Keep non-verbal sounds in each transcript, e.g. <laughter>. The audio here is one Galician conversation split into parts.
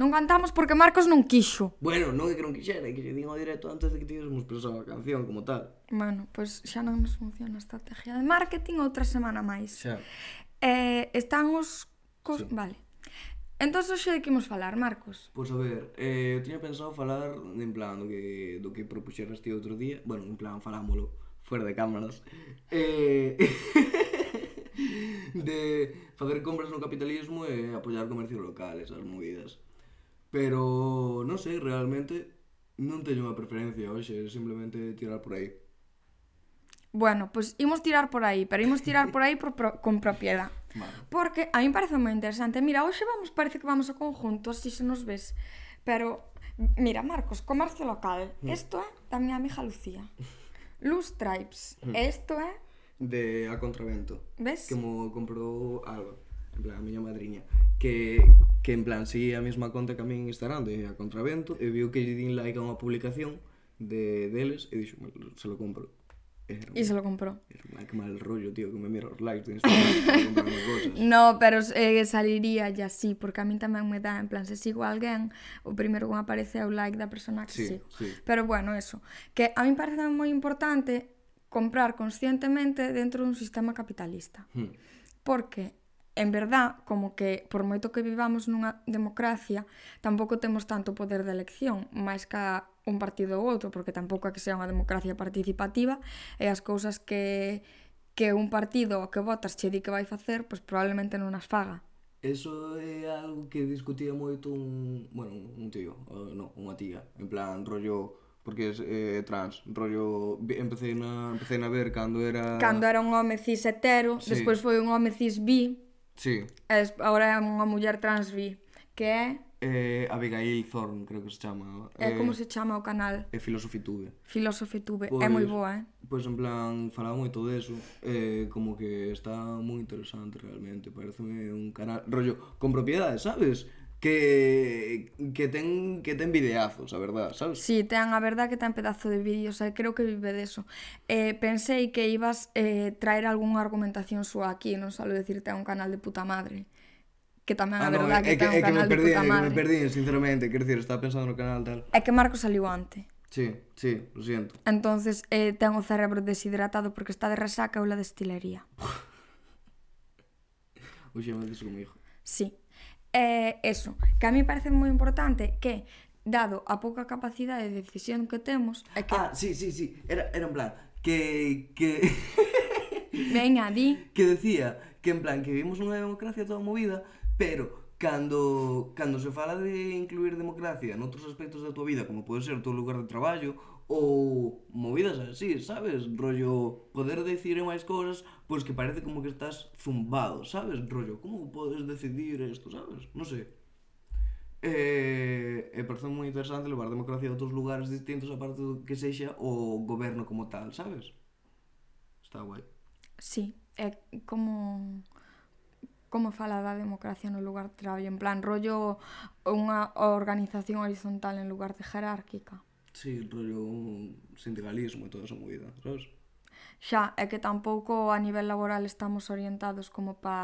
Non cantamos porque Marcos non quixo. Bueno, non é que non quixera, é que lle din ao directo antes de que tivéssemos pensado a canción como tal. Bueno, pois pues xa non nos funciona a estrategia de marketing outra semana máis. Xa. Eh, están os... Cos... Sí. Vale. Entón, hoxe de que imos falar, Marcos? Pois a ver, eh, eu tiña pensado falar en plan do que, do que propuxeras ti outro día. Bueno, en plan, falámolo fuera de cámaras. Eh... <laughs> de facer compras no capitalismo e apoiar comercio local, esas movidas. Pero non sei, realmente non teño unha preferencia hoxe, simplemente tirar por aí. Bueno, pois pues, imos tirar por aí, pero imos tirar por aí por, por, con propiedad. <laughs> Vale. Porque a mí parece moi interesante. Mira, hoxe vamos, parece que vamos a conjunto, así se nos ves. Pero, mira, Marcos, comercio local. Isto mm. é da miña amiga Lucía. Luz Tribes. Mm. É de a contravento. Ves? Como comprou algo, en plan, a miña madriña, que, que en plan, seguía a mesma conta que a min Instagram de a contravento, e viu que lle din like a unha publicación de deles, e dixo, se lo compro. E se lo comprou. Era un mal rollo, tío, que me miro os likes de Instagram. cosas. <laughs> No, pero eh, saliría ya así, porque a mí tamén me dá, en plan, se sigo a alguén, o primeiro que me aparece é o like da persona que sí, sigo. Sí. Pero bueno, eso. Que a mí parece moi importante comprar conscientemente dentro dun sistema capitalista. Hmm. Porque en verdad, como que por moito que vivamos nunha democracia, tampouco temos tanto poder de elección, máis ca un partido ou outro, porque tampouco é que sea unha democracia participativa, e as cousas que que un partido que votas che di que vai facer, pois probablemente non as faga. Eso é algo que discutía moito un, bueno, un tío, uh, non, unha tía, en plan rollo porque es eh, trans, rollo empecé na, empecé na ver cando era cando era un home cis hetero, sí. despois foi un home cis bi. Sí. Es, agora é unha muller trans bi, que é eh, Abigail Thorne, creo que se chama. É eh, como se chama o canal? É eh, Filosofitube. Filosofitube, Tube, é pois, moi boa, eh? Pois en plan, falaba moito deso, eh, como que está moi interesante realmente, pareceme un canal, rollo, con propiedades, sabes? que, que ten que ten videazos, a verdad, sabes? Si, sí, ten a verdad que ten pedazo de vídeos, e creo que vive deso. Eh, pensei que ibas eh, traer algunha argumentación súa aquí, non só decirte a un canal de puta madre. Que tamén ah, a verdad no, é, que, é, ten é un que canal perdí, de puta madre. É que me perdí, sinceramente, quero dicir, estaba pensando no canal tal. É que Marco saliu antes. Sí, sí, lo siento. Entonces eh, ten o cerebro deshidratado porque está de resaca ou la destilería. <laughs> Uxe, me dices como hijo. Sí. Eh, eso, que a mí parece moi importante que dado a pouca capacidade de decisión que temos é que... Ah, sí, sí, sí, era, era en plan que... que... <laughs> Venga, di. Que decía que en plan que vivimos unha democracia toda movida pero cando, cando se fala de incluir democracia en outros aspectos da tua vida como pode ser o teu lugar de traballo ou movidas así, sabes? Rollo, poder decir máis cousas, pois que parece como que estás zumbado, sabes? Rollo, como podes decidir isto, sabes? Non sei. E, e parece moi interesante levar democracia a outros lugares distintos aparte do que sexa o goberno como tal, sabes? Está guai. Sí, é como como fala da democracia no lugar de traballo, en plan rollo unha organización horizontal en lugar de jerárquica. Sí, rollo un sindicalismo e toda esa movida, sabes? Xa, é que tampouco a nivel laboral estamos orientados como pa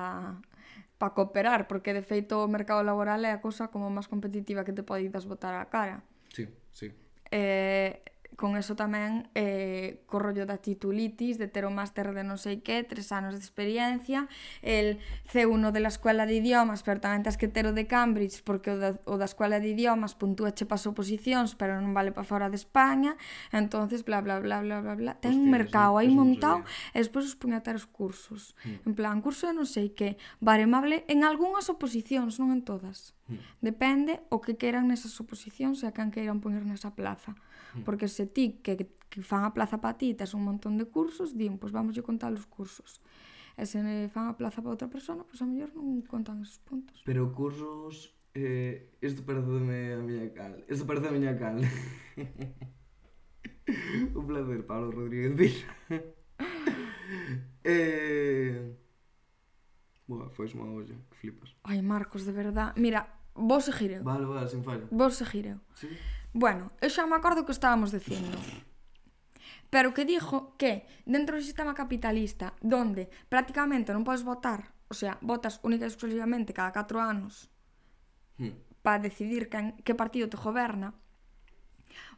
pa cooperar, porque de feito o mercado laboral é a cousa como máis competitiva que te podes botar a cara. Sí, sí. Eh, con eso tamén eh, co rollo da titulitis, de ter o máster de non sei que, tres anos de experiencia, el C1 de la Escuela de Idiomas, pero tamén tens que ter o de Cambridge, porque o da, o da Escuela de Idiomas puntúa che pas oposicións, pero non vale para fora de España, entonces bla bla bla bla bla bla. Ten Hostia, un mercado aí montado, e despois os puñatar os cursos. Mm. En plan, curso de non sei que, baremable en algunhas oposicións, non en todas. Mm. Depende o que queran nesas oposicións e a can queiran poñer nesa plaza. Porque se ti que, que fan a plaza para ti tes un montón de cursos, din, pois pues vamos yo contar os cursos. E se fan a plaza para outra persona, pois a mellor non contan esos puntos. Pero cursos... Eh, isto pareceme a miña cal. Isto parece a miña cal. <laughs> un placer, Pablo Rodríguez Vila. <laughs> eh... Boa, foi unha olla, que flipas. Ai, Marcos, de verdad. Mira, vos seguireu. Vale, vale, sin fallo. Vos seguireu. Sí? Bueno, eu xa me acordo que estábamos dicindo. Pero que dixo que dentro do sistema capitalista, donde prácticamente non podes votar, o sea, votas única e exclusivamente cada 4 anos hmm. para decidir quen, que partido te goberna,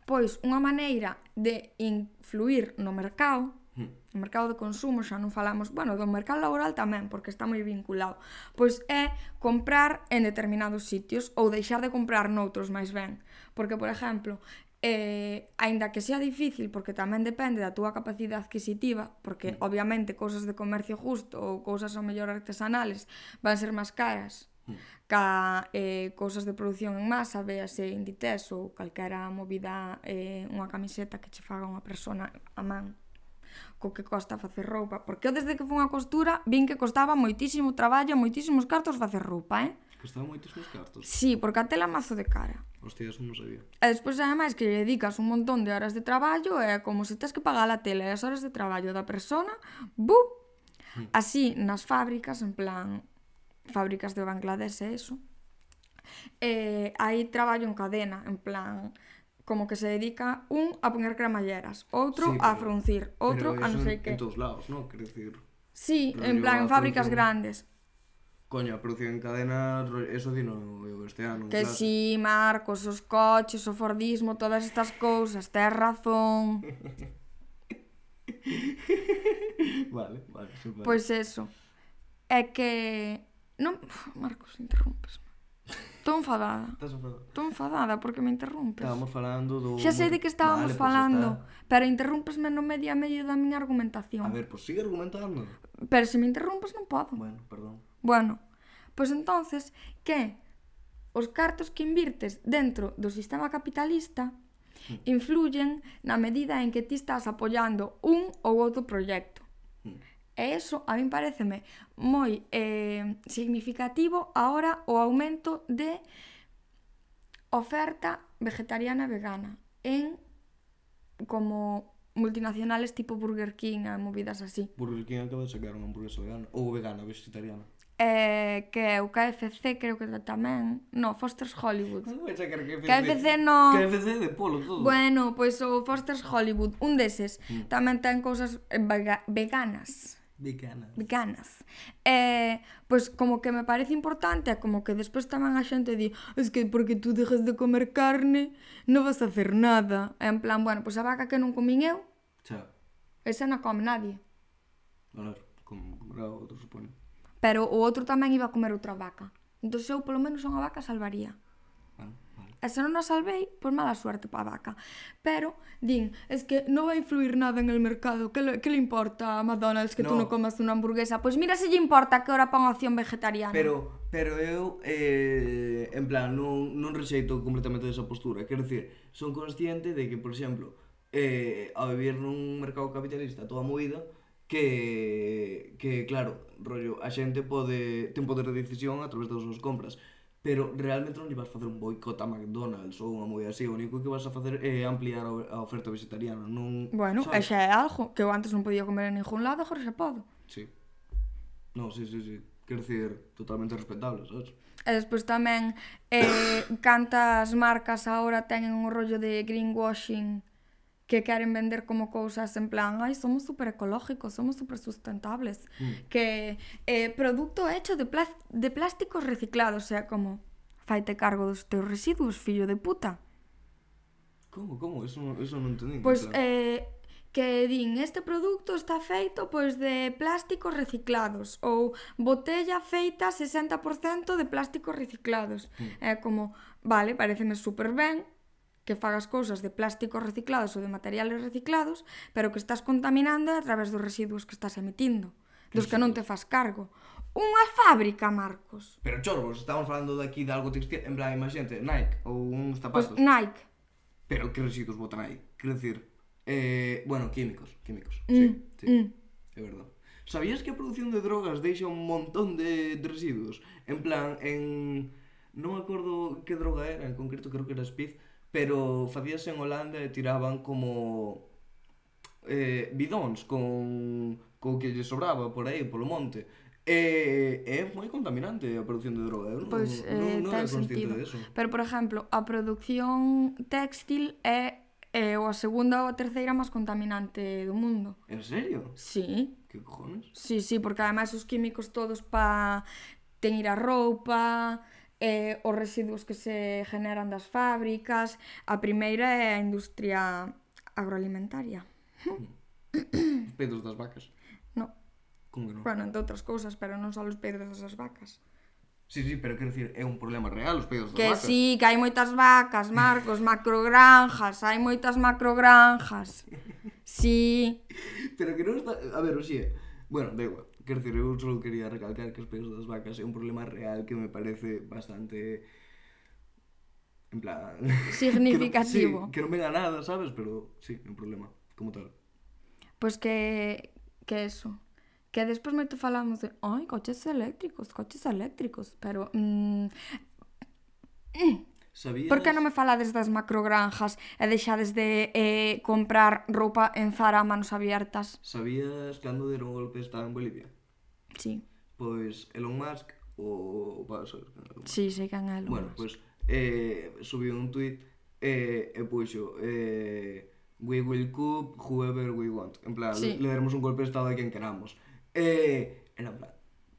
pois unha maneira de influir no mercado Hm. No mercado de consumo xa non falamos, bueno, do mercado laboral tamén, porque está moi vinculado. Pois é comprar en determinados sitios ou deixar de comprar noutros máis ben. Porque, por exemplo, eh, aínda que sea difícil, porque tamén depende da túa capacidade adquisitiva, porque mm. obviamente cousas de comercio justo ou cousas ao mellor artesanales van ser máis caras mm. ca eh, cousas de produción en masa, véase Inditex ou calquera movida, eh, unha camiseta que che faga unha persona a man, co que costa facer roupa, porque eu desde que fun a costura vin que costaba moitísimo traballo, moitísimos cartos facer roupa, eh? Costaba moitísimos cartos? Sí, porque a tela mazo de cara. Hostia, eso non sabía. E despois, ademais, que lle dedicas un montón de horas de traballo, é como se tens que pagar a tela e as horas de traballo da persona, bu! Hmm. Así, nas fábricas, en plan, fábricas de Bangladesh e eso, eh, hai traballo en cadena, en plan, como que se dedica un a poñer cremalleras, outro sí, pero, a fruncir, outro a non sei que. En todos lados, non? Quer decir... Sí, en plan, en fábricas producción... grandes. Coño, a producción en cadena, eso dino eu este ano. Que claro. si, sí, Marcos, os coches, o Fordismo, todas estas cousas, tes razón. <laughs> vale, vale, super. Pois pues eso. É que... Non... Marcos, interrompes. Estou enfadada. Estás enfadada? Estou enfadada porque me interrompes. Estábamos falando do... Xa sei de que estábamos vale, falando, pues está... pero interrompesme no medio a medio da miña argumentación. A ver, pois pues sigue argumentando. Pero se me interrompes non podo. Bueno, perdón. Bueno, pois pues entonces que os cartos que invirtes dentro do sistema capitalista mm. influyen na medida en que ti estás apoiando un ou outro proxecto. E eso a min pareceme moi eh, significativo ahora o aumento de oferta vegetariana e vegana en como multinacionales tipo Burger King e movidas así. Burger King acaba de sacar unha hamburguesa vegana ou vegana vegetariana. Eh, que é o KFC creo que tamén. No, Foster's Hollywood. KFC, KFC no. KFC de polo todo. Bueno, pois o Foster's Hollywood un deses. Mm. tamén ten cousas vega veganas. Bicanas. Bicanas. Eh, pois como que me parece importante, como que despois tamén a xente di, es que porque tú dejas de comer carne, non vas a hacer nada. E en plan, bueno, pois a vaca que non comín eu, Xa. esa non come nadie. Claro, como comerá outro, supone. Pero o outro tamén iba a comer outra vaca. Entón eu, polo menos, unha vaca salvaría. Bueno. E se non a salvei, pois mala suerte pa vaca. Pero, din, es que non vai influir nada en el mercado. Que le, que le importa a McDonald's que no. tú non comas unha hamburguesa? Pois mira se lle importa que ora pon opción vegetariana. Pero, pero eu, eh, en plan, non, non rexeito completamente desa postura. Quero dicir, son consciente de que, por exemplo, eh, a vivir nun mercado capitalista toda movida, que, que claro, rollo, a xente pode, ten poder de decisión a través das súas compras pero realmente non lle vas facer un boicot a McDonald's ou unha movida así, o único que vas a facer é ampliar a oferta vegetariana, non... Bueno, sabes? xa é algo, que eu antes non podía comer en ningún lado, agora xa podo. Sí. No, sí, sí, sí. Quer dizer, totalmente respetable, sabes? E despois tamén eh, cantas marcas agora teñen un rollo de greenwashing que queren vender como cousas en plan, ai, somos super ecológicos, somos super sustentables, mm. que eh, produto hecho de, de plásticos reciclados, sea como, faite cargo dos teus residuos, fillo de puta. Como, como? Eso, eso non entendín. Pois, pues, eh, que din este produto está feito pois de plásticos reciclados ou botella feita 60% de plásticos reciclados. Mm. É eh, como, vale, pareceme super ben, que fagas cousas de plásticos reciclados ou de materiales reciclados, pero que estás contaminando a través dos residuos que estás emitindo, dos que non te fas cargo. Unha fábrica, Marcos. Pero chorbos, estamos falando de aquí de algo textil, en plan, imagínate, Nike ou uns pois zapatos. Pues Nike. Pero que residuos botan aí? Quer decir, eh, bueno, químicos, químicos. Mm, sí, sí. Mm. É verdade. Sabías que a produción de drogas deixa un montón de, de residuos? En plan, en... Non me acordo que droga era, en concreto creo que era speed, pero facíase en Holanda e tiraban como eh, bidóns con co que lle sobraba por aí, polo monte. E eh, é moi contaminante a produción de droga. Eu pois, eh, non, non era consciente diso. Pero, por exemplo, a produción textil é é eh, a segunda ou a terceira máis contaminante do mundo. En serio? Sí. Que cojones? Sí, sí, porque además os químicos todos pa teñir a roupa, eh, os residuos que se generan das fábricas. A primeira é a industria agroalimentaria. Os peidos das vacas? No. Como que non? Bueno, entre outras cousas, pero non só os peidos das vacas. Sí, sí, pero quero dicir, é un problema real os peidos das que vacas. Que sí, que hai moitas vacas, Marcos, <laughs> macrogranjas, hai moitas macrogranjas. Sí. Pero que non está... A ver, oxe, Bueno, da igual. Quer dizer, eu só quería recalcar que os peos das vacas é un problema real que me parece bastante... En plan... <laughs> Significativo. que, non, sí, que non me da nada, sabes? Pero sí, é un problema, como tal. Pois que... que eso. Que despois moito falamos de... Ai, coches eléctricos, coches eléctricos. Pero... Mm, mm, Sabías... por que non me falades das macrogranjas e deixades de eh, comprar roupa en Zara a manos abiertas? Sabías cando deron golpe Estado en Bolivia? Sí, Pois Elon Musk, o... quen Elon Musk? sí, sei quen é Elon Bueno, Musk. pois eh, subiu un tuit eh, e puxo eh, We will coup whoever we want En plan, Sí. le daremos un golpe de estado a quien queramos eh, Era en plan,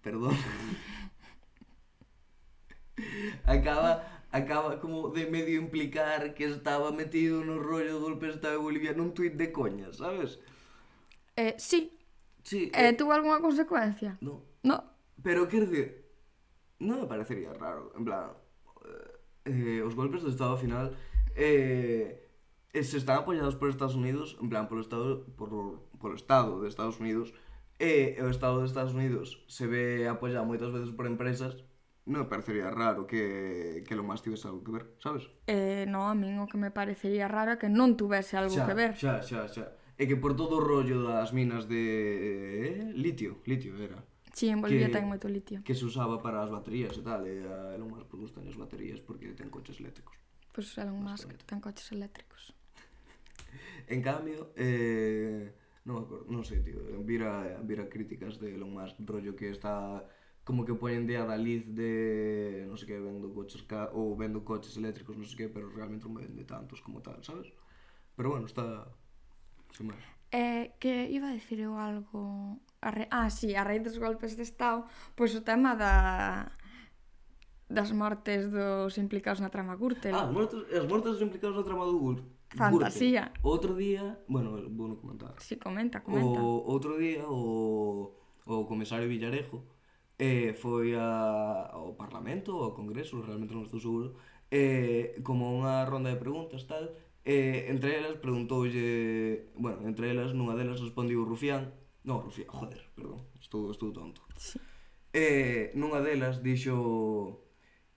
perdón <laughs> Acaba acaba como de medio implicar que estaba metido no rollo do golpe de Estado de Bolivia nun tuit de coña, sabes? Eh, sí. Sí. Eh, eh tuvo algunha consecuencia? No. No. Pero quer dizer, non me parecería raro, en plan, eh, os golpes do Estado final eh, eh, se están apoiados por Estados Unidos, en plan, polo Estado, por, polo Estado de Estados Unidos, eh, e eh, o Estado de Estados Unidos se ve apoyado moitas veces por empresas non me parecería raro que, que lo más tivese algo que ver, sabes? Eh, no, a min o que me parecería raro é que non tuvese algo xa, que ver. Xa, xa, xa. É que por todo o rollo das minas de... Eh, litio, litio era. Sí, en Bolivia que, ten moito litio. Que se usaba para as baterías e tal, e a Elon Musk gustan as baterías porque ten coches eléctricos. Pois pues Elon Musk ten coches eléctricos. <laughs> en cambio, eh, non me acordo, non sei, tío, vira, vira críticas de Elon Musk, rollo que está como que poñen de adaliz de non sei que vendo coches ca... ou vendo coches eléctricos, non sei que, pero realmente non vende tantos como tal, sabes? Pero bueno, está sin máis. Eh, que iba a decir eu algo a re... ah, si, sí, a raíz dos golpes de estado pois o tema da das mortes dos implicados na trama Gürtel ah, as mortes, as mortes dos implicados na trama do Gürtel Fantasía. Outro día, bueno, vou non comentar. Si, sí, comenta, comenta. O, outro día, o, o comisario Villarejo eh, foi a, ao Parlamento, ao Congreso, realmente non estou seguro, eh, como unha ronda de preguntas tal, eh, entre elas preguntoulle, bueno, entre elas nunha delas respondiu Rufián, non, Rufián, joder, perdón, estou, estou tonto. Sí. Eh, nunha delas dixo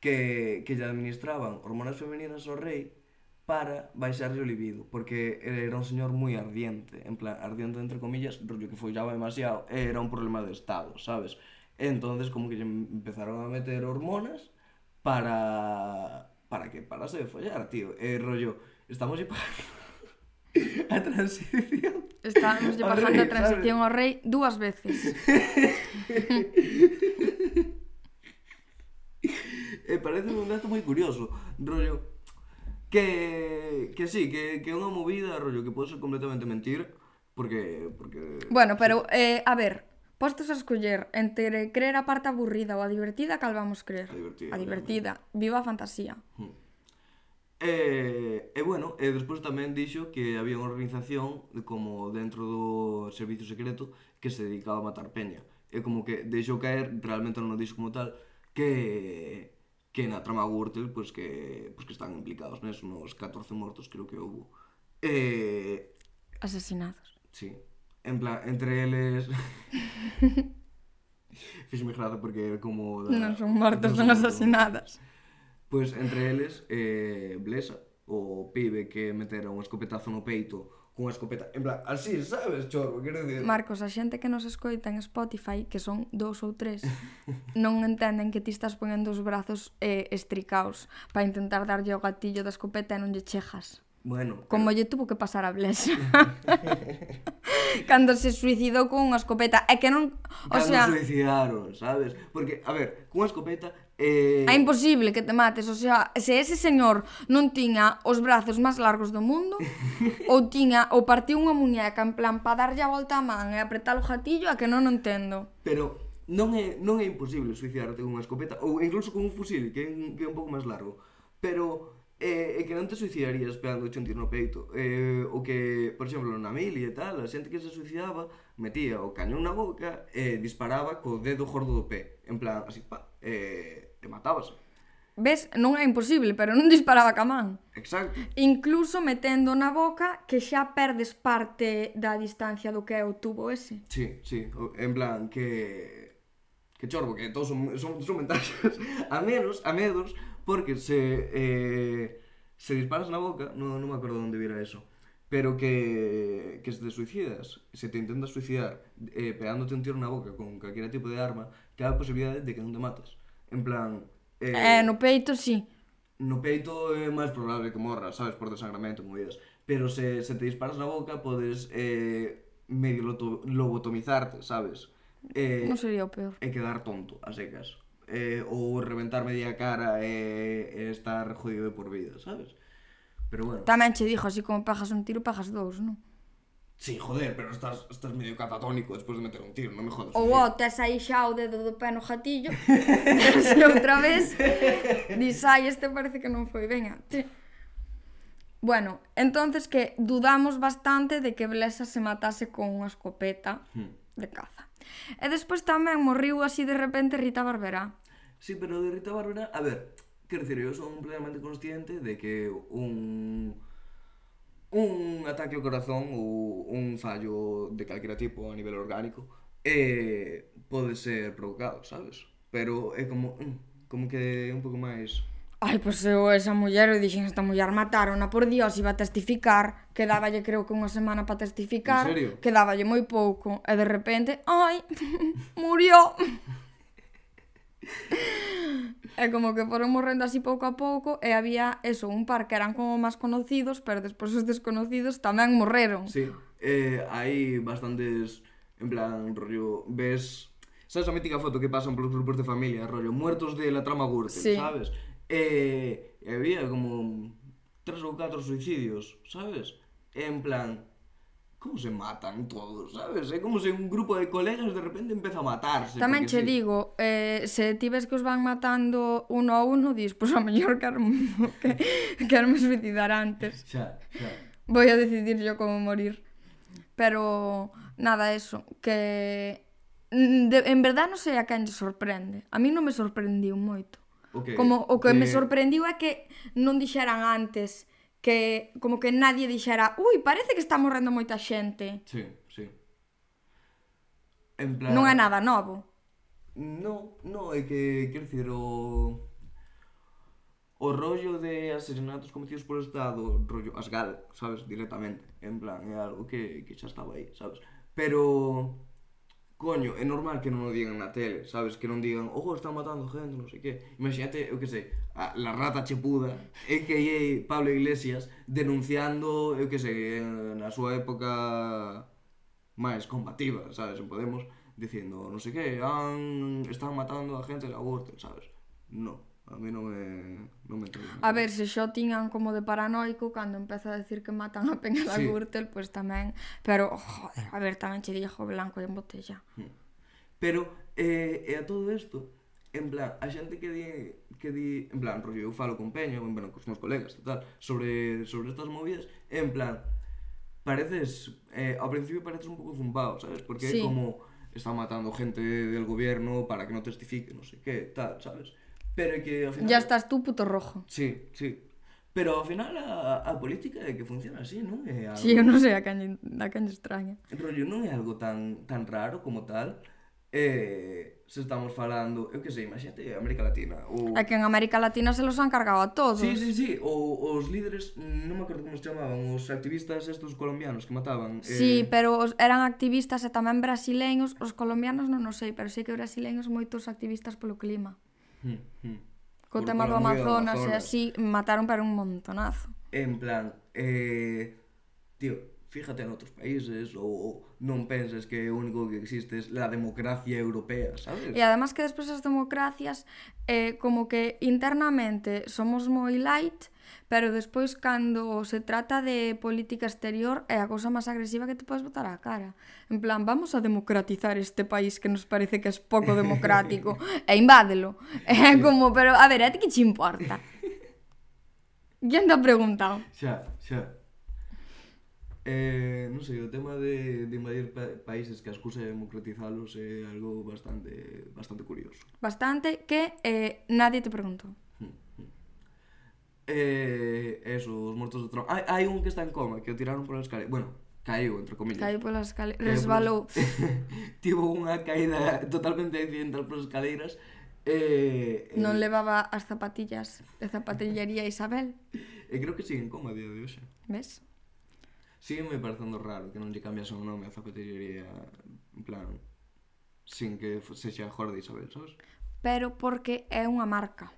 que, que lle administraban hormonas femininas ao rei para baixarlle o libido, porque era un señor moi ardiente, en plan, ardiente entre comillas, rollo que follaba demasiado, era un problema de estado, sabes? Entonces como que empezaron a meter hormonas para para que parase de follar, tío. Eh, rollo, estamos y <laughs> a transición. Estábamos lle bajando a transición ao rei dúas veces. <laughs> eh, parece un dato moi curioso, rollo que que sí, que que é unha movida, rollo que pode ser completamente mentir, porque porque Bueno, pero eh a ver, Postos a escoller entre creer a parte aburrida ou a divertida, cal vamos crer? A divertida. A divertida. Realmente. Viva a fantasía. Hmm. E, e bueno, e despois tamén dixo que había unha organización de como dentro do servicio secreto que se dedicaba a matar peña. E como que deixou caer, realmente non o dixo como tal, que que na trama Gürtel, pois que, pois que están implicados neso, nos 14 mortos creo que houve. E... Asesinados. Sí, En plan, entre eles... <laughs> Fixeme graza porque era como... Da... Non son mortos, son asasinadas. Pois pues, entre eles, eh, Blesa, o pibe que metera un escopetazo no peito cunha escopeta, en plan, así, sabes, chorro, quero dicir. Marcos, a xente que nos escoita en Spotify, que son dous ou tres, <laughs> non entenden que ti estás ponendo os brazos eh, estricaos para intentar darlle o gatillo da escopeta e non lle chejas. Bueno, como lle tuvo que pasar a Blesa. <laughs> <laughs> Cando se suicidou con unha escopeta, é que non, o Cando sea, suicidaron, sabes? Porque a ver, cunha escopeta eh É imposible que te mates, o sea, se ese señor non tiña os brazos máis largos do mundo <laughs> ou tiña ou partiu unha muñeca en plan para darlle a volta a man e apretar o gatillo, a que non o entendo. Pero non é non é imposible suicidarte con unha escopeta ou incluso con un fusil, que é, que é un pouco máis largo. Pero e, e que non te suicidarías pegando un tiro no peito e, eh, o que, por exemplo, na mili e tal a xente que se suicidaba metía o cañón na boca e disparaba co dedo gordo do pé en plan, así, pa, e, e matábase Ves, non é imposible, pero non disparaba ca man. Exacto. Incluso metendo na boca que xa perdes parte da distancia do que é o tubo ese. Sí, sí, en plan que que chorbo, que todos son, son, son. <laughs> A menos, a menos, porque se, eh, se disparas na boca, no, non me acordo onde vira eso, pero que, que se te suicidas, se te intentas suicidar eh, pegándote un tiro na boca con calquera tipo de arma, te a posibilidade de que non te matas. En plan... Eh, eh no peito, sí. No peito é máis probable que morras, sabes, por desangramento, movidas. Pero se, se te disparas na boca, podes eh, medio lobotomizarte, sabes? Eh, non sería o peor. E quedar tonto, a secas eh, ou reventar media cara e, e estar jodido de por vida, sabes? Pero bueno. Tamén che dixo, así como pajas un tiro, pajas dous, non? Sí, joder, pero estás, estás medio catatónico despois de meter un tiro, non me jodas. Ou oh, tes aí xa o dedo do pé no jatillo, e <laughs> outra vez, dis, ai, este parece que non foi, venga. Bueno, entonces que dudamos bastante de que Blesa se matase con unha escopeta hmm. de caza. E despois tamén morriu así de repente Rita Barberá. Sí, pero de Rita Barbera, a ver, quero dicir, eu son plenamente consciente de que un un ataque ao corazón ou un fallo de calquera tipo a nivel orgánico eh, pode ser provocado, sabes? Pero é como, mm, como que é un pouco máis Ai, pois pues eu esa muller, eu dixen, esta muller matarona, por dios, iba a testificar, quedáballe creo que unha semana para testificar, quedáballe moi pouco, e de repente, ai, <laughs> murió. é <laughs> como que foron morrendo así pouco a pouco e había eso, un par que eran como máis conocidos, pero despois os desconocidos tamén morreron. Sí, eh, hai bastantes, en plan, rollo, ves... Sabes a mítica foto que pasan polos grupos de familia, rollo, muertos de la trama Gürtel, sí. sabes? E, e había como tres ou catro suicidios, sabes? E en plan, como se matan todos, sabes? É como se un grupo de colegas de repente empeza a matarse. Tamén che sí. digo, eh, se ti ves que os van matando uno a uno, dis, pois pues, a mellor quero, que, <laughs> quero me suicidar antes. Xa, xa. Voy a decidir yo como morir. Pero, nada, eso, que... De, en verdad non sei a quen sorprende. A mí non me sorprendiu moito. Okay. Como o que eh... me sorprendiu é que non dixeran antes que como que nadie dixera, "Ui, parece que está morrendo moita xente." Sí, sí. En plan Non é nada novo. No, no, é que quero dicir o o rollo de asesinatos cometidos polo Estado, rollo Asgal, sabes, directamente, en plan, é algo que, que xa estaba aí, sabes? Pero Coño, é normal que non o digan na tele, sabes? Que non digan, ojo, están matando gente, non sei que. Imagínate, eu que sei, a, la rata chepuda, é que é Pablo Iglesias, denunciando, eu que sei, na súa época máis combativa, sabes? En Podemos, dicindo, non sei que, han, están matando a gente da aborto, sabes? No, a mí non me, non me traigo. A ver, se xo tiñan como de paranoico cando empeza a decir que matan a Peña da sí. Gürtel, pois pues tamén, pero joder, a ver, tamén che dixo blanco en botella. Hmm. Pero eh, e a todo isto, en plan, a xente que di que di, en plan, rollo, eu falo con Peña, ou en plan, cos meus colegas, total, sobre sobre estas movidas, en plan, pareces eh, ao principio pareces un pouco zumbado, sabes? Porque sí. como está matando gente del gobierno para que no testifique, no sé qué, tal, sabes? Pero que ao final... Ya estás tú puto rojo. Sí, sí. Pero ao final a, a política é que funciona así, non? É algo... Sí, eu non sei, a caña, a caña extraña. Rollo, non é algo tan, tan raro como tal. Eh, se estamos falando, eu que sei, imagínate, América Latina. Ou... É que en América Latina se los han cargado a todos. Sí, sí, sí. Ou os líderes, non me acordo como se chamaban, os activistas estos colombianos que mataban. Eh... Sí, pero os, eran activistas e tamén brasileños. Os colombianos non o sei, pero sei que brasileños moitos activistas polo clima. Hmm, hmm. Co Por tema do Amazonas, Amazonas e así, mataron para un montonazo. En plan, eh, tío, fíjate en outros países ou, ou non penses que o único que existe é a democracia europea, sabes? E además que despois as democracias eh, como que internamente somos moi light, pero despois cando se trata de política exterior é a cousa máis agresiva que te podes botar á cara. En plan, vamos a democratizar este país que nos parece que é pouco <laughs> democrático e invádelo. <laughs> É como, pero a ver, a ti que che importa? <laughs> Quen te ha preguntado? Xa, xa. Eh, non sei, o tema de, de invadir pa países que acusa de democratizalos é algo bastante bastante curioso. Bastante que eh, nadie te preguntou. Eh, eso, os mortos do tronco. Hai, hai un que está en coma, que o tiraron pola escalera. Bueno, caiu, entre comillas. Caiu pola escalera, resbalou. Pola... <laughs> Tivo unha caída totalmente accidental polas escaleiras. Eh, eh... Non levaba as zapatillas de zapatillería Isabel. E eh, creo que sigue en coma a día de hoxe. Ves? Sígueme parecendo raro que non lle cambiasen o nome a zapatería en plan sin que sexa Jordi Isabel, sabes? Pero porque é unha marca.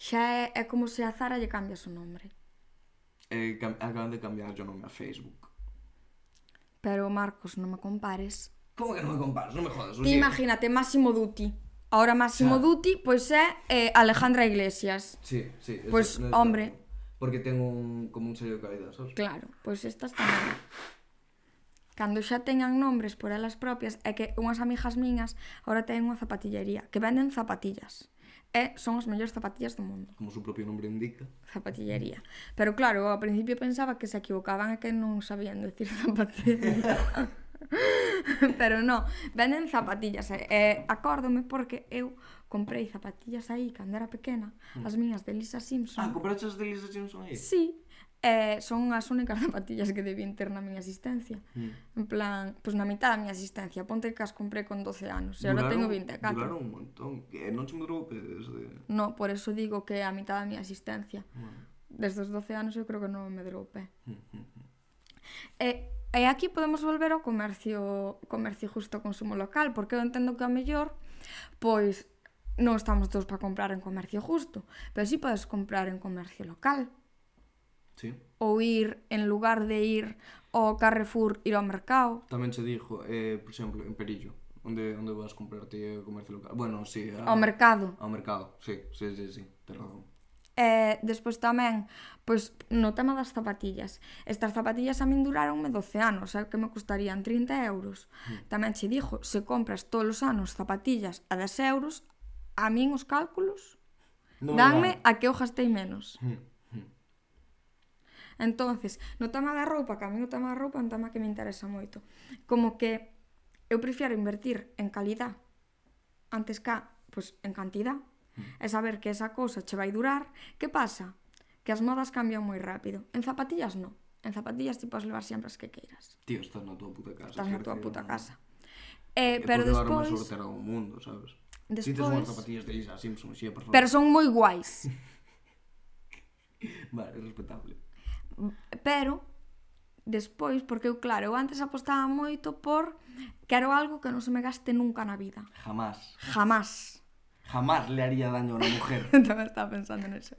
Xa é, é como se a Zara lle cambias o nome. Eh, acaban de cambiar o nome a Facebook. Pero Marcos, non me compares. Como que non me compares? Non me jodas. Ti imagínate Máximo Dutti. Ahora Máximo Xa. Dutti pois é eh, Alejandra Iglesias. Sí, sí. Pois, pues, hombre, porque ten un, como un sello de calidad, sabes? Claro, pois estas tamén. Cando xa teñan nombres por elas propias, é que unhas amigas miñas ahora teñen unha zapatillería, que venden zapatillas. E son as mellores zapatillas do mundo. Como o seu propio nombre indica. Zapatillería. Pero claro, ao principio pensaba que se equivocaban e que non sabían decir <laughs> zapatillería. <laughs> <laughs> Pero no, venden zapatillas. E eh, acórdome porque eu comprei zapatillas aí cando era pequena, mm. as minhas de Lisa Simpson. Ah, compraste as de Lisa Simpson aí? Sí. Eh, son as únicas <laughs> zapatillas que debían ter na miña asistencia. Mm. En plan, pois pues na mitad da miña asistencia, ponte que as comprei con 12 anos, e agora teño 24. Duraron un montón, que non se mudou que desde... No, por eso digo que a mitad da miña asistencia. Bueno. Desde os 12 anos eu creo que non me drou pé. Mm -hmm. Eh, E, aquí podemos volver ao comercio comercio justo consumo local, porque eu entendo que a mellor pois non estamos todos para comprar en comercio justo, pero si sí podes comprar en comercio local Sí. ou ir en lugar de ir ao Carrefour ir ao mercado. Tamén se dixo, eh, por exemplo, en Perillo, onde onde vas comprarte comercio local. Bueno, sí, a, Ao mercado. ao mercado. Sí, sí, sí, sí, tes razón. E despois tamén, pois no tema das zapatillas. Estas zapatillas a min duraronme 12 anos, sabe que me custarían 30 euros. Hmm. Tamén che dixo, se compras todos os anos zapatillas a 10 euros, a min os cálculos no, danme no. a que eu gastei menos. Mm. Entonces, no tema da roupa, que a mí o tema da roupa é un tema que me interesa moito. Como que eu prefiero invertir en calidad antes que, pois, en cantidad e saber que esa cousa che vai durar, que pasa? Que as modas cambian moi rápido. En zapatillas non. En zapatillas ti podes levar sempre as que queiras. Tío, estás na tua puta casa. Estás na tua puta casa. Eh, pero despois... E sortera ao mundo, sabes? Despois... Ti tes unhas zapatillas de Lisa Simpson, xe, por favor. Pero son moi guais. <laughs> vale, respetable. Pero, despois, porque eu, claro, eu antes apostaba moito por quero algo que non se me gaste nunca na vida. Jamás. Jamás. Jamás le haría daño a una mujer. <laughs> tamén estaba pensando eso.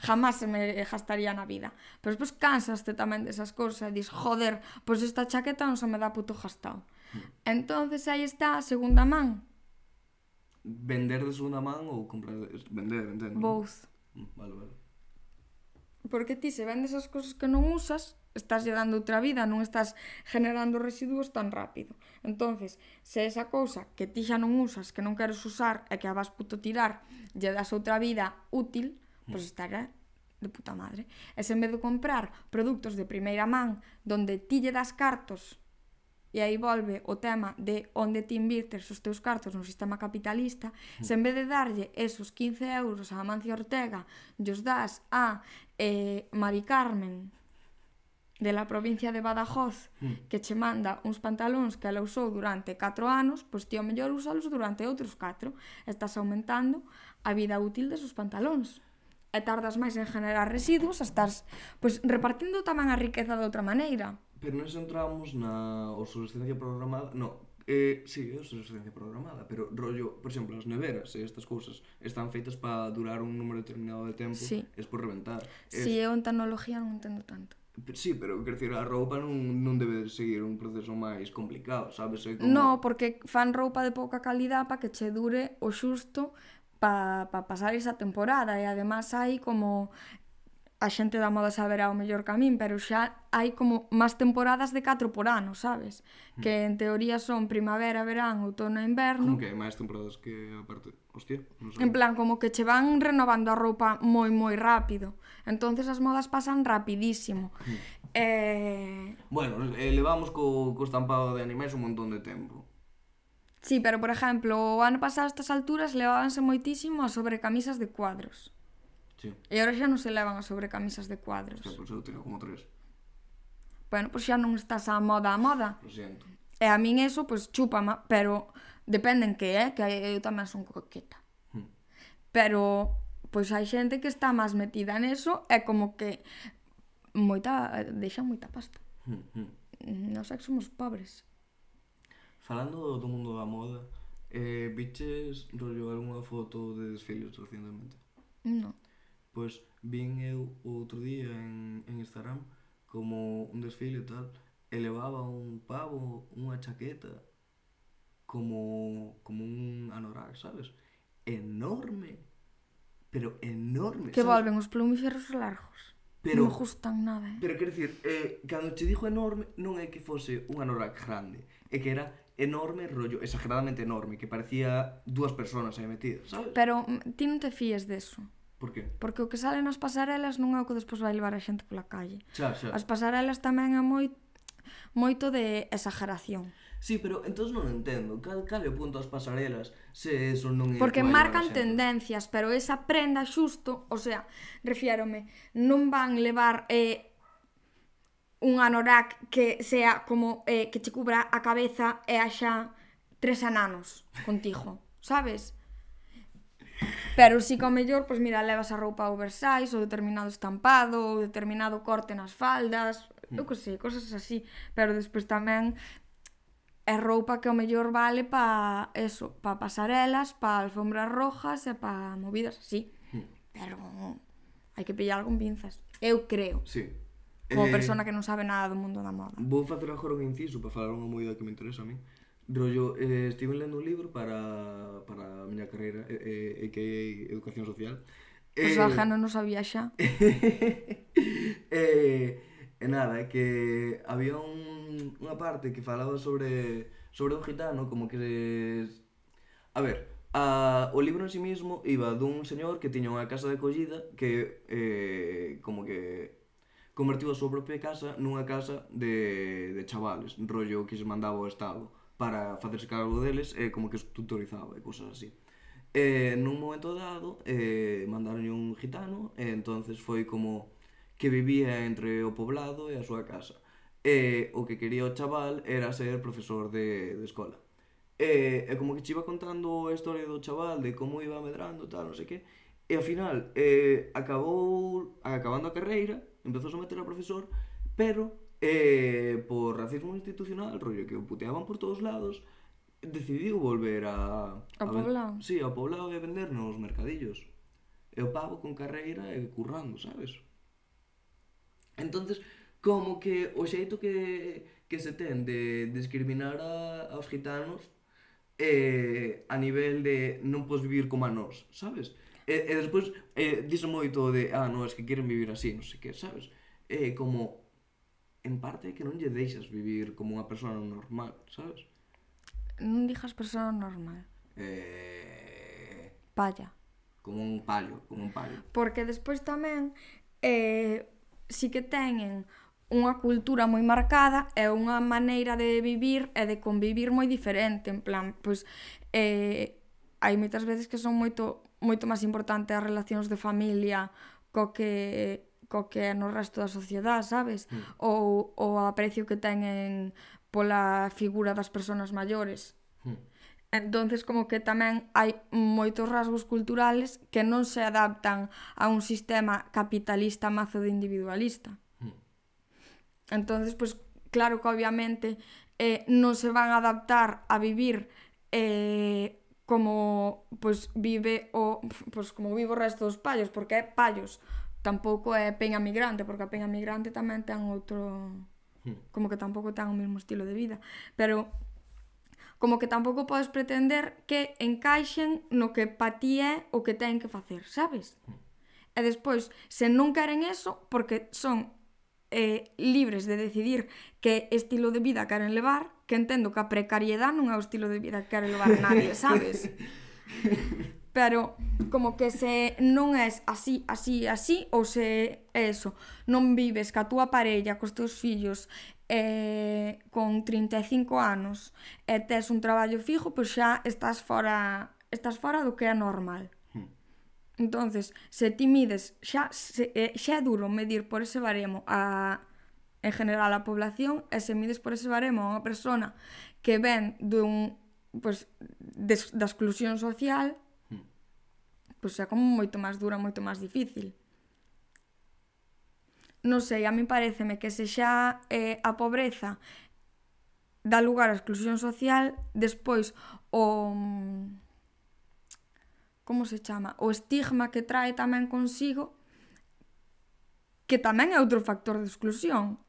Jamás se me gastaría na vida. Pero despois cansaste tamén desas cousas e dis, joder, pois pues esta chaqueta non se me dá puto gastado. Mm. Entonces aí está a segunda man. Vender de segunda man ou comprar de... Vender, entendo. Both. Mm, vale, vale. Porque ti se vendes as cousas que non usas, estás lle dando outra vida, non estás generando residuos tan rápido. Entonces, se esa cousa que ti xa non usas, que non queres usar e que a vas puto tirar, lle das outra vida útil, pois pues estará de puta madre. E se en vez de comprar produtos de primeira man, donde ti lle das cartos, e aí volve o tema de onde ti invirtes os teus cartos no sistema capitalista, mm. se en vez de darlle esos 15 euros a Amancio Ortega, os das a eh, Mari Carmen, de la provincia de Badajoz mm. que che manda uns pantalóns que ela usou durante 4 anos, pois ti ao mellor usalos durante outros 4. Estás aumentando a vida útil desos pantalóns. E tardas máis en generar residuos, estás pois, repartindo tamén a riqueza de outra maneira. Pero nos entramos na obsolescencia programada, no, Eh, sí, é obsolescencia programada, pero rollo, por exemplo, as neveras e estas cousas están feitas para durar un número determinado de tempo, sí. es por reventar. Sí, es... eu en tecnología non entendo tanto. Sí, pero quer decir, a roupa non, non debe seguir un proceso máis complicado, sabes? É como... No, porque fan roupa de pouca calidad para que che dure o xusto para pa pasar esa temporada e además hai como a xente da moda saberá o mellor camín, pero xa hai como máis temporadas de 4 por ano, sabes? Mm. Que en teoría son primavera, verán, outono e inverno. Como que hai máis temporadas que aparte... Hostia, non sei. En plan, como que che van renovando a roupa moi moi rápido. Entonces as modas pasan rapidísimo. Mm. eh... Bueno, elevamos levamos co, co estampado de animais un montón de tempo. Sí, pero por exemplo, o ano pasado a estas alturas levábanse moitísimo a sobrecamisas de cuadros. Sí. E agora xa non se levan as sobrecamisas de cuadros. Hostia, pois eu teño como tres. Bueno, pois xa non estás a moda a moda. Lo siento. E a min eso, pois chúpama, pero dependen que eh, que eu tamén son coqueta. Hmm. Pero pois hai xente que está máis metida neso e como que moita deixa moita pasta. Hmm, hmm. Nos é que somos pobres. Falando do mundo da moda, eh, viches rollo algunha foto de desfiles recientemente? Non. Pois vin eu o outro día en, en Instagram como un desfile e tal, e levaba un pavo, unha chaqueta, como, como un anorak, sabes? Enorme, pero enorme. Que sabes? volven os plumíferos largos. Pero, non me gustan nada, eh? Pero quero dicir, eh, cando te dixo enorme, non é que fose un anorak grande, é que era enorme, rollo, exageradamente enorme, que parecía dúas personas aí metidas, sabes? Pero mm, ti non te fíes deso. De Por qué? Porque o que sale nas pasarelas non é o que despois vai levar a xente pola calle. Xa, xa. As pasarelas tamén é moi moito de exageración. Sí, pero entón non entendo cal, cal é o punto das pasarelas se eso non é Porque marcan tendencias, pero esa prenda xusto, o sea, refiérome, non van levar eh, un anorak que sea como eh, que che cubra a cabeza e haxa tres ananos contigo, sabes? Pero si sí, que ao mellor, pois mira, levas a roupa oversize ou determinado estampado ou determinado corte nas faldas, eu que sei, cosas así, pero despois tamén é roupa que ao mellor vale pa eso, pa pasarelas, pa alfombras rojas e pa movidas así. Hmm. Pero hai que pillar con pinzas. Eu creo. Sí. Como eh, persona que non sabe nada do mundo da moda. Vou facer agora un inciso para falar unha movida que me interesa a mí. Rollo, eh, estive lendo un libro para, para Eh, eh, a carreira e, e que é Educación Social. Pois pues eh, non sabía xa. <laughs> eh, E nada, que había un, unha parte que falaba sobre sobre un gitano, como que... A ver, a, o libro en sí mismo iba dun señor que tiña unha casa de acollida que, eh, como que convertiu a súa propia casa nunha casa de, de chavales, rollo que se mandaba o Estado para facerse cargo deles e como que os tutorizaba e cousas así. Eh, e nun momento dado eh, mandaron un gitano e entonces foi como que vivía entre o poblado e a súa casa. E o que quería o chaval era ser profesor de, de escola. E, e como que che iba contando a historia do chaval de como iba medrando, tal, non sei que. E ao final eh, acabou acabando a carreira, empezou a meter a profesor, pero eh, por racismo institucional, rollo que o puteaban por todos lados, decidiu volver a... Ao poblado? Sí, ao poblado e vender nos mercadillos. E o pavo con carreira e currando, sabes? entonces como que o xeito que, que se ten de discriminar a, aos gitanos eh, a nivel de non podes vivir como a nós, sabes? E, e despois eh, dixo moito de ah, non, es que queren vivir así, non sei que, sabes? Eh, como en parte que non lle deixas vivir como unha persona normal, sabes? Non digas persona normal. Eh... Palla. Como un pallo, como un pallo. Porque despois tamén eh, si que teñen unha cultura moi marcada e unha maneira de vivir e de convivir moi diferente, en plan, pois eh, hai moitas veces que son moito moito máis importante as relacións de familia co que co que no resto da sociedade, sabes? Mm. Ou, o aprecio que teñen pola figura das persoas maiores. Hmm. Entonces como que tamén hai moitos rasgos culturales que non se adaptan a un sistema capitalista mazo de individualista. Hmm. Entonces, pois pues, claro que obviamente eh, non se van a adaptar a vivir eh, como pois pues, vive o pois pues, como vive o resto dos pallos, porque é pallos, tampouco é peña migrante, porque a peña migrante tamén ten outro Mm. como que tampouco ten o mesmo estilo de vida, pero como que tampouco podes pretender que encaixen no que pa ti é o que ten que facer, sabes? Mm. E despois, se non queren eso, porque son eh, libres de decidir que estilo de vida queren levar, que entendo que a precariedade non é o estilo de vida que quere levar nadie, <laughs> sabes? <laughs> pero como que se non és así, así, así, ou se é eso, non vives ca túa parella, cos teus fillos, eh, con 35 anos, e tes un traballo fijo, pois xa estás fora, estás fora do que é normal. Hmm. Entonces, se ti mides, xa, se, eh, xa é duro medir por ese baremo a, en general a población, e se mides por ese baremo a unha persona que ven dun, pues, des, da exclusión social, pois xa como moito máis dura, moito máis difícil. Non sei, a mí pareceme que se xa eh, a pobreza dá lugar á exclusión social, despois o mm, como se chama, o estigma que trae tamén consigo que tamén é outro factor de exclusión.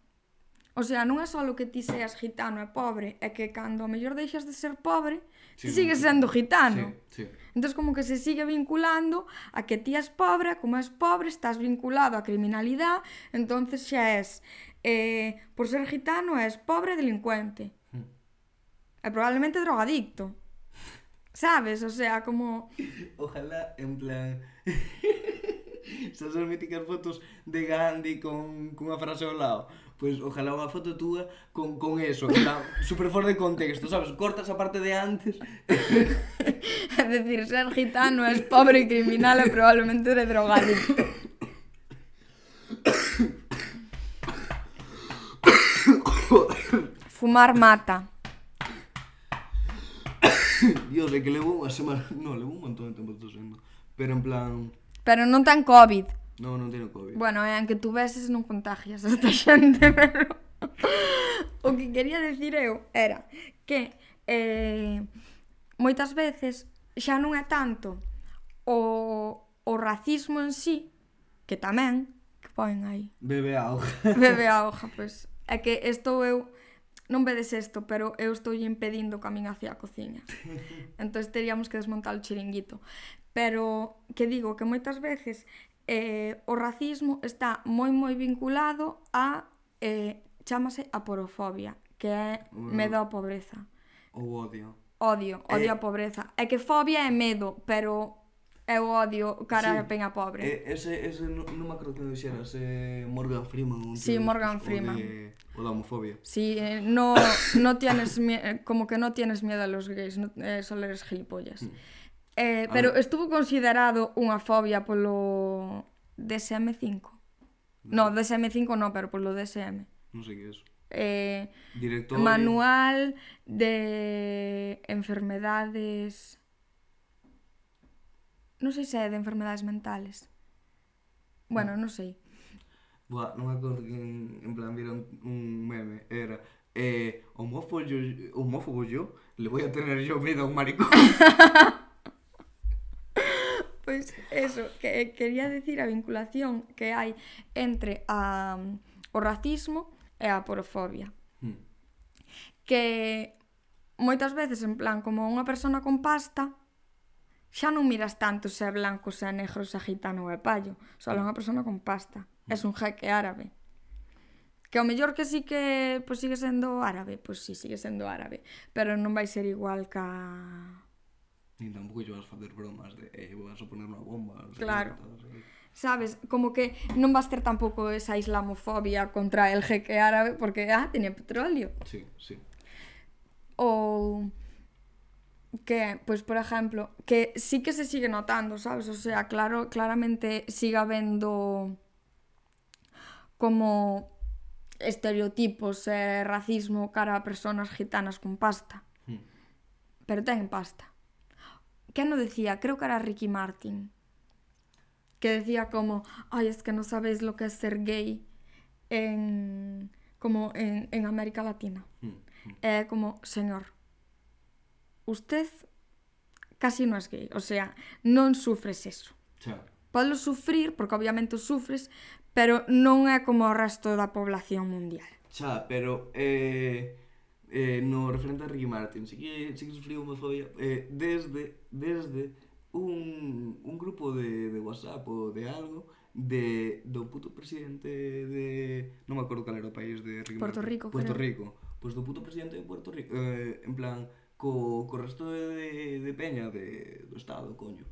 O sea, non é só que ti seas gitano e pobre, é que cando a mellor deixas de ser pobre, sí, sigue sendo gitano. Sí, sí. Entón, como que se sigue vinculando a que ti és pobre, como és pobre, estás vinculado a criminalidade, entonces xa és, eh, por ser gitano, és pobre delincuente. Mm. E probablemente drogadicto. Sabes? O sea, como... Ojalá, en plan... <laughs> Esas míticas fotos de Gandhi con, con unha frase ao lado pois ojalá unha foto túa con, con eso, que está super fora de contexto, sabes? Cortas a parte de antes. <laughs> é decir, ser gitano é pobre e criminal e probablemente de drogadicto. Fumar mata. Dios, é que levo unha semana... No, levo un montón de tempo tosendo. Pero en plan... Pero non tan COVID. Non, non teño Covid. Bueno, eh, é, que tú veses non contagias a esta xente, <laughs> pero... o que quería decir eu era que eh, moitas veces xa non é tanto o, o racismo en sí, que tamén, que poen aí. Bebe a hoja. <laughs> Bebe a hoja, pois. Pues. É que estou eu non vedes isto, pero eu estou impedindo o camiño hacia a cociña. <laughs> entón teríamos que desmontar o chiringuito. Pero que digo que moitas veces eh, o racismo está moi moi vinculado a eh, chamase a porofobia, que é medo á pobreza. Ou odio. Odio, odio eh, é... á pobreza. É que fobia é medo, pero é o odio cara sí. a peña pobre. eh, ese, ese non me acordo que dixeras, eh, Morgan Freeman. Un sí, Morgan Freeman. O, de, o da homofobia. Sí, eh, no, no tienes, como que no tienes miedo a los gays, no, eh, solo eres gilipollas. Mm. Eh, ah. pero estuvo considerado unha fobia polo DSM-5. No, DSM-5 no, pero polo DSM. Non sei que é eso. Eh, Director... Manual de enfermedades... Non sei se é de enfermedades mentales. Bueno, ah. non sei. Buah, non me acordo que en, en plan vira un, un meme, era eh, homófobo, yo, homófobo yo, le voy a tener yo miedo a un maricón. <laughs> Pois eso, que eh, quería decir a vinculación que hai entre a, o racismo e a porofobia. Hmm. Que moitas veces, en plan, como unha persona con pasta, xa non miras tanto se é blanco, se é negro, se é gitano ou é payo. Só é unha persona con pasta. hmm. Es un jeque árabe. Que ao mellor que sí que pois pues, sigue sendo árabe, pois pues, sí, sigue sendo árabe, pero non vai ser igual ca Nin tampouco lle vas facer bromas de eh, vas a poner unha bomba. Claro. Sabes, como que non vas ter tampouco esa islamofobia contra el jeque árabe porque, ah, teña petróleo. Sí, sí. Ou que, pois, por exemplo, que sí que se sigue notando, sabes? O sea, claro, claramente siga vendo como estereotipos e racismo cara a personas gitanas con pasta. Hmm. Pero ten pasta que no decía? Creo que era Ricky Martin. Que decía como, ay, es que no sabéis lo que es ser gay en, como en, en América Latina. Mm. mm. Eh, como, señor, usted casi no es gay. O sea, non sufres eso. Xa. Podo sufrir, porque obviamente o sufres, pero non é como o resto da población mundial. Xa, pero... Eh eh, no referente a Ricky Martin, sí que, sí que sufriu homofobia eh, desde, desde un, un grupo de, de WhatsApp ou de algo de, do puto presidente de... non me acordo cal era o país de Ricky Puerto Martin. Rico, Puerto creo. Rico. Pois pues do puto presidente de Puerto Rico, eh, en plan, co, co resto de, de, de peña de, do estado, coño,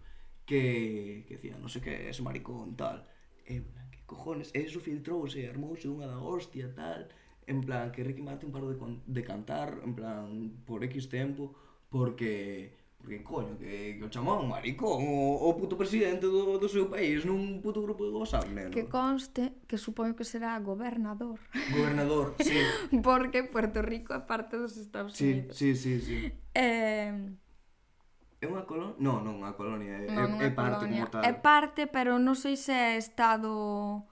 que, que decía, non sei que, es maricón, tal. E, eh, que cojones, eso filtrouse, armouse unha da hostia, tal, en plan, que Ricky Martin parou de, con, de cantar, en plan, por X tempo, porque, porque coño, que, que o chamón maricón, o, o puto presidente do, do seu país nun puto grupo de WhatsApp, neno. Que conste que supoño que será gobernador. Gobernador, sí. <laughs> porque Puerto Rico é parte dos Estados sí, Unidos. Sí, sí, sí. Eh... É unha colonia? Non, non, unha colonia é, non, é, é parte colonia. como tal. É parte, pero non sei se é estado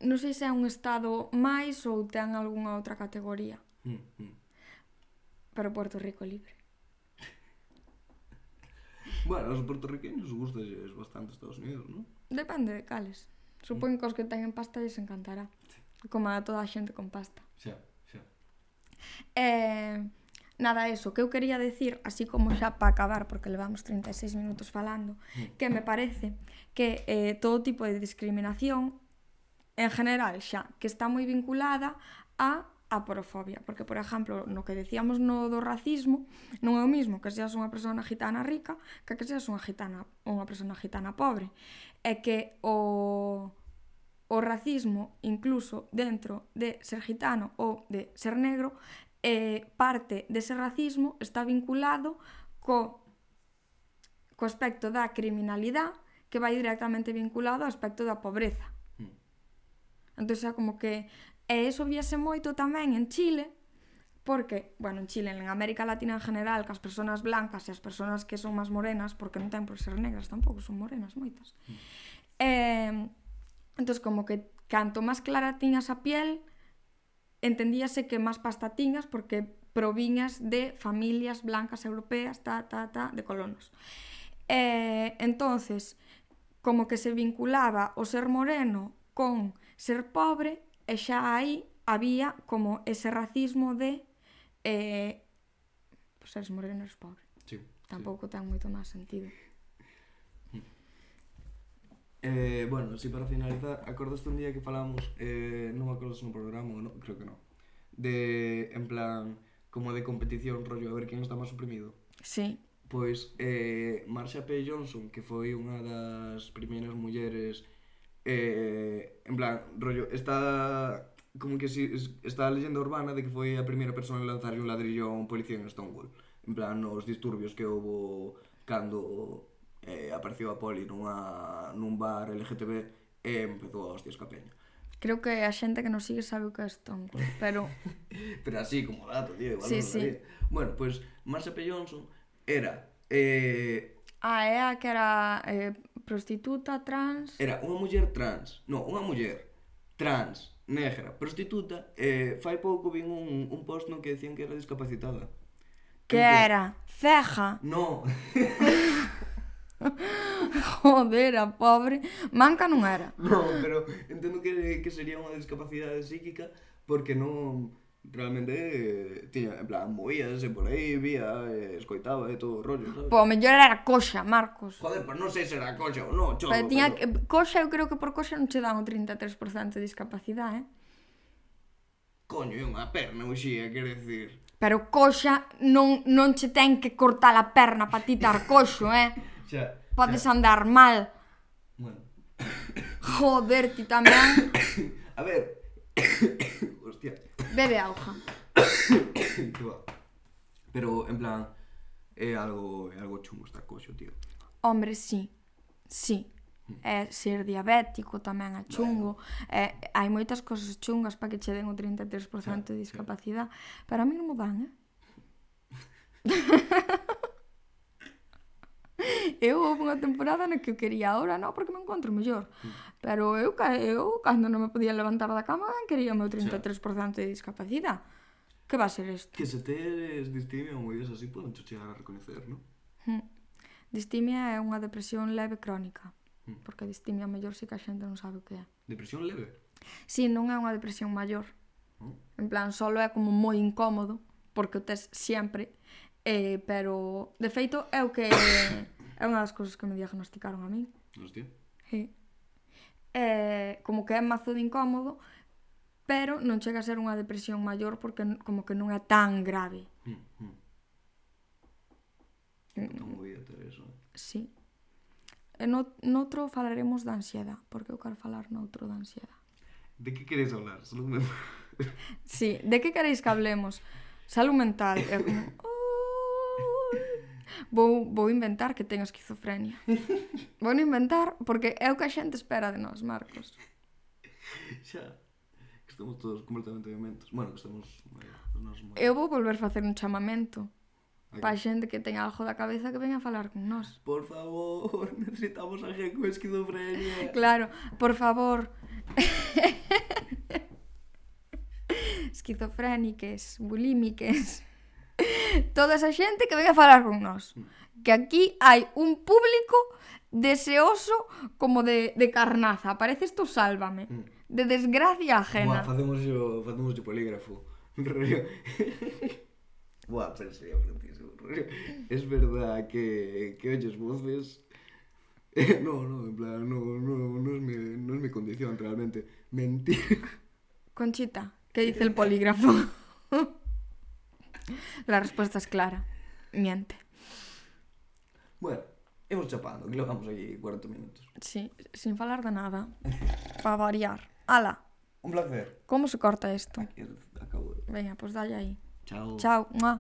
non sei se é un estado máis ou ten algunha outra categoría. Mm, mm. Pero Puerto Rico é libre. bueno, os puertorriqueños gustas bastante Estados Unidos, non? Depende de cales. Supoño mm. que os que teñen pasta lles encantará. Sí. Como a toda a xente con pasta. Xa, xa. Eh, nada, eso, que eu quería decir, así como xa para acabar, porque levamos 36 minutos falando, mm. que me parece que eh, todo tipo de discriminación en general xa, que está moi vinculada a a porofobia, porque, por exemplo, no que decíamos no do racismo, non é o mismo que seas unha persona gitana rica que que seas unha gitana unha persona gitana pobre. É que o o racismo, incluso dentro de ser gitano ou de ser negro, eh, parte dese racismo está vinculado co, co aspecto da criminalidade que vai directamente vinculado ao aspecto da pobreza Entón xa como que... E eso viese moito tamén en Chile, porque, bueno, en Chile, en América Latina en general, que as persoas blancas e as persoas que son máis morenas, porque non ten por ser negras tampouco, son morenas moitas. Mm. Eh, entón, como que canto máis clara tiñas a piel, entendíase que máis pasta tiñas porque proviñas de familias blancas europeas, ta, ta, ta, de colonos. Eh, entonces, como que se vinculaba o ser moreno con ser pobre e xa aí había como ese racismo de eh, pues eres moreno, eres pobre. Sí, Tampouco sí. ten moito máis sentido. Eh, bueno, si para finalizar, acordaste un día que falamos, eh, non me acordo se no programa ou non, creo que non, de, en plan, como de competición, rollo, a ver quen está máis oprimido. Sí. Pois, eh, Marsha P. Johnson, que foi unha das primeiras mulleres eh, plan, rollo, está como que si está a leyenda urbana de que foi a primeira persoa en lanzar un ladrillo a un policía en Stonewall. En plan, nos disturbios que houbo cando eh, apareceu a poli nunha, nun bar LGTB e empezou a hostias ca peña. Creo que a xente que nos sigue sabe o que é Stonewall, pero... <laughs> pero así, como dato, tío, igual sí, non sí. Bueno, pois, pues, P. Johnson era eh, Ah, é a que era eh, prostituta trans. Era unha muller trans. Non, unha muller trans, negra, prostituta. Eh, fai pouco vin un, un post no que decían que era discapacitada. Que era? Ceja. No. <laughs> Joder, a pobre. Manca non era. No, pero entendo que, que sería unha discapacidade psíquica porque non realmente eh, tiña, en plan, movíase por aí, vía, eh, escoitaba e eh, todo o rollo, sabes? Pô, mellor era coxa, Marcos. Joder, pois non sei se era coxa ou non, cholo. Pero tiña pero... Que, coxa, eu creo que por coxa non che dan o 33% de discapacidade, eh? Coño, é unha perna uxía, eh, quer decir. Pero coxa non, non che ten que cortar a perna para ti tar coxo, eh? <laughs> xa, Podes xa. andar mal. Bueno. Joder, ti tamén. <coughs> a ver. <coughs> Hostia. Bebe auga. <coughs> Pero, en plan, é algo, é algo chungo estar coxo, tío. Hombre, sí. Sí. É ser diabético tamén é chungo. É, eh, hai moitas cousas chungas para que che den o 33% de discapacidade. Pero a mí non me dan, eh? <laughs> eu houve unha temporada na que eu quería ahora, non, porque me encontro mellor. Pero eu, eu cando non me podía levantar da cama, quería o meu 33% de discapacidade. Que va a ser isto? Que se tes distimia ou moidas así poden te chegar a reconocer, non? Hmm. Distimia é unha depresión leve crónica. Hmm. Porque distimia mellor se si que a xente non sabe o que é. Depresión leve? Si, sí, non é unha depresión maior. Oh. En plan, solo é como moi incómodo, porque o tes sempre, eh, pero de feito é o que É unha das cousas que me diagnosticaron a min. Hostia. Sí. Eh, como que é mazo de incómodo, pero non chega a ser unha depresión maior porque como que non é tan grave. Hmm, hmm. Mm, mm. Puta movida ter eso. Eh. Sí. E no, noutro falaremos da ansiedade, porque eu quero falar noutro da ansiedade. De que queres hablar? Salud mental. sí, de que queréis que hablemos? Salud mental. <coughs> É como, vou, vou inventar que ten esquizofrenia. <laughs> vou inventar porque é o que a xente espera de nós, Marcos. Xa. Que estamos todos completamente dementos. Bueno, que estamos... Eh, Nos... Eu vou volver facer un chamamento. Aquí. Pa xente que ten algo da cabeza que venga a falar con nós. Por favor, <laughs> necesitamos a gente con esquizofrenia. <laughs> Claro, por favor. Esquizofréniques, bulímiques toda esa xente que venga a falar con nós. Que aquí hai un público deseoso como de, de carnaza. Pareces tú sálvame. Mm. De desgracia ajena. Buah, facemos o, facemos o polígrafo. <laughs> Buah, pero sería brutísimo. Es verdad que, que oyes voces... <laughs> no, no, en plan, no, no, no, es mi, no es mi condición realmente. Mentir. Conchita, ¿qué dice el polígrafo? <laughs> La respuesta es clara. Miente. Bueno, hemos chapando, que lo vamos aquí 40 minutos. Sí, sin falar de nada. Para variar. Ala, Un placer. ¿cómo se corta esto? Aquí acabo. Venga, pues dale ahí. Chao. Chao. Mua.